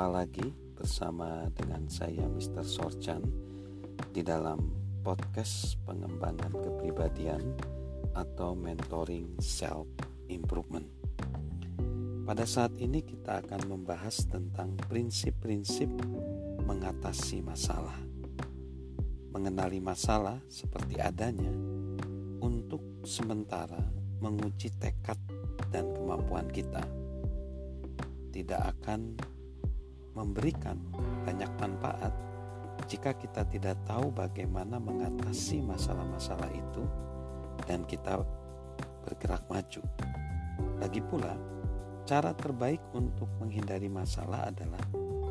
Jumpa lagi bersama dengan saya Mr. Sorchan di dalam podcast pengembangan kepribadian atau mentoring self improvement. Pada saat ini kita akan membahas tentang prinsip-prinsip mengatasi masalah. Mengenali masalah seperti adanya untuk sementara menguji tekad dan kemampuan kita tidak akan memberikan banyak manfaat jika kita tidak tahu bagaimana mengatasi masalah-masalah itu dan kita bergerak maju. Lagi pula, cara terbaik untuk menghindari masalah adalah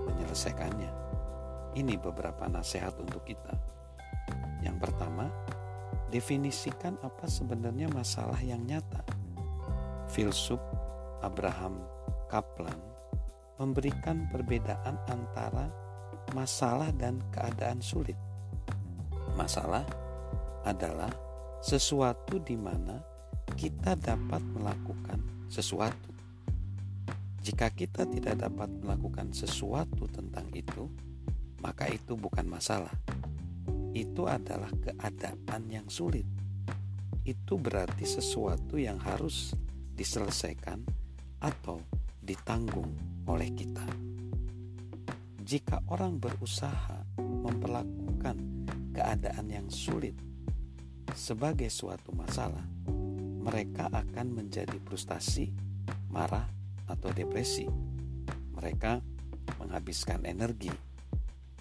menyelesaikannya. Ini beberapa nasihat untuk kita. Yang pertama, definisikan apa sebenarnya masalah yang nyata. Filsuf Abraham Kaplan memberikan perbedaan antara masalah dan keadaan sulit. Masalah adalah sesuatu di mana kita dapat melakukan sesuatu. Jika kita tidak dapat melakukan sesuatu tentang itu, maka itu bukan masalah. Itu adalah keadaan yang sulit. Itu berarti sesuatu yang harus diselesaikan atau ditanggung oleh kita. Jika orang berusaha memperlakukan keadaan yang sulit sebagai suatu masalah, mereka akan menjadi frustasi, marah, atau depresi. Mereka menghabiskan energi.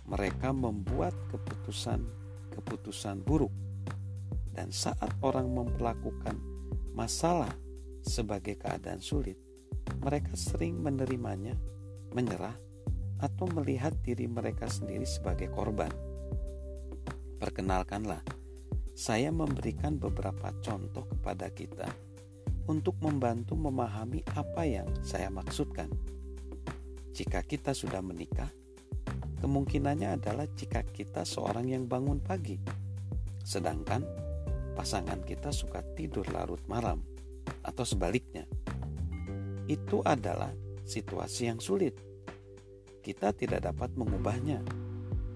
Mereka membuat keputusan-keputusan buruk. Dan saat orang memperlakukan masalah sebagai keadaan sulit, mereka sering menerimanya, menyerah, atau melihat diri mereka sendiri sebagai korban. Perkenalkanlah, saya memberikan beberapa contoh kepada kita untuk membantu memahami apa yang saya maksudkan. Jika kita sudah menikah, kemungkinannya adalah jika kita seorang yang bangun pagi, sedangkan pasangan kita suka tidur larut malam, atau sebaliknya itu adalah situasi yang sulit. Kita tidak dapat mengubahnya.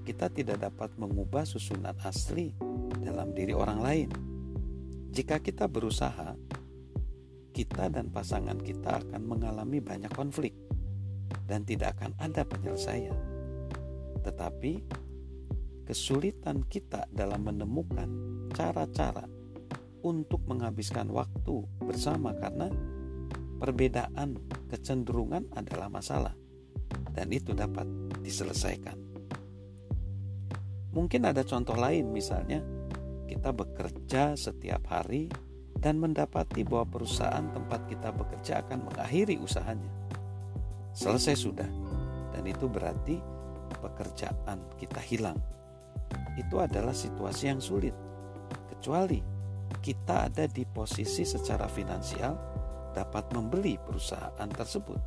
Kita tidak dapat mengubah susunan asli dalam diri orang lain. Jika kita berusaha, kita dan pasangan kita akan mengalami banyak konflik dan tidak akan ada penyelesaian. Tetapi kesulitan kita dalam menemukan cara-cara untuk menghabiskan waktu bersama karena perbedaan kecenderungan adalah masalah dan itu dapat diselesaikan. Mungkin ada contoh lain misalnya kita bekerja setiap hari dan mendapati bahwa perusahaan tempat kita bekerja akan mengakhiri usahanya. Selesai sudah dan itu berarti pekerjaan kita hilang. Itu adalah situasi yang sulit. Kecuali kita ada di posisi secara finansial dapat membeli perusahaan tersebut.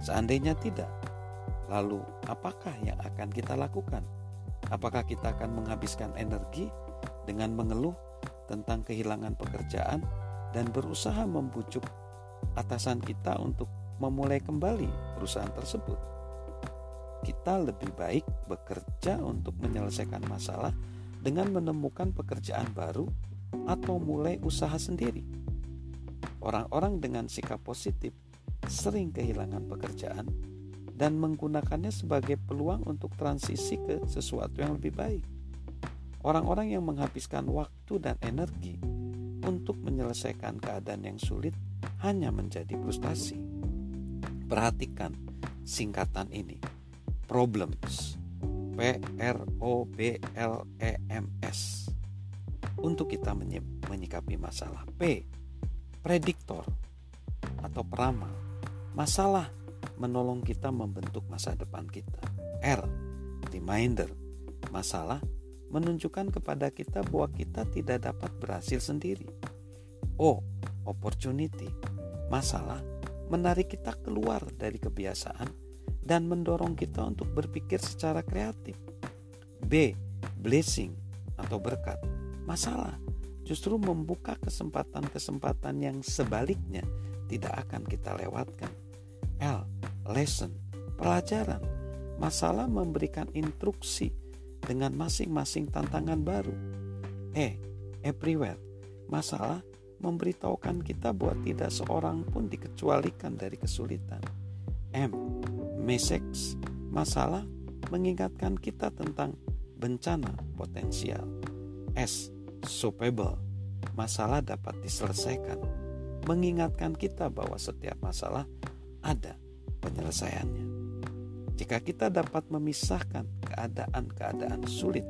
Seandainya tidak, lalu apakah yang akan kita lakukan? Apakah kita akan menghabiskan energi dengan mengeluh tentang kehilangan pekerjaan dan berusaha membujuk atasan kita untuk memulai kembali perusahaan tersebut? Kita lebih baik bekerja untuk menyelesaikan masalah dengan menemukan pekerjaan baru atau mulai usaha sendiri Orang-orang dengan sikap positif sering kehilangan pekerjaan dan menggunakannya sebagai peluang untuk transisi ke sesuatu yang lebih baik. Orang-orang yang menghabiskan waktu dan energi untuk menyelesaikan keadaan yang sulit hanya menjadi frustasi. Perhatikan singkatan ini. Problems. P R O B L E M S. Untuk kita menyikapi masalah P prediktor atau peramal. Masalah menolong kita membentuk masa depan kita. R. Reminder. Masalah menunjukkan kepada kita bahwa kita tidak dapat berhasil sendiri. O. Opportunity. Masalah menarik kita keluar dari kebiasaan dan mendorong kita untuk berpikir secara kreatif. B. Blessing atau berkat. Masalah justru membuka kesempatan-kesempatan yang sebaliknya tidak akan kita lewatkan. L. Lesson, pelajaran masalah memberikan instruksi dengan masing-masing tantangan baru. E. Everywhere. Masalah memberitahukan kita bahwa tidak seorang pun dikecualikan dari kesulitan. M. Message. Masalah mengingatkan kita tentang bencana potensial. S. Solvable. Masalah dapat diselesaikan. Mengingatkan kita bahwa setiap masalah ada penyelesaiannya. Jika kita dapat memisahkan keadaan-keadaan sulit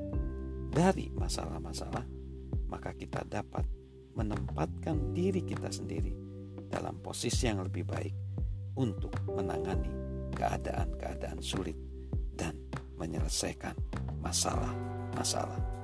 dari masalah-masalah, maka kita dapat menempatkan diri kita sendiri dalam posisi yang lebih baik untuk menangani keadaan-keadaan sulit dan menyelesaikan masalah-masalah.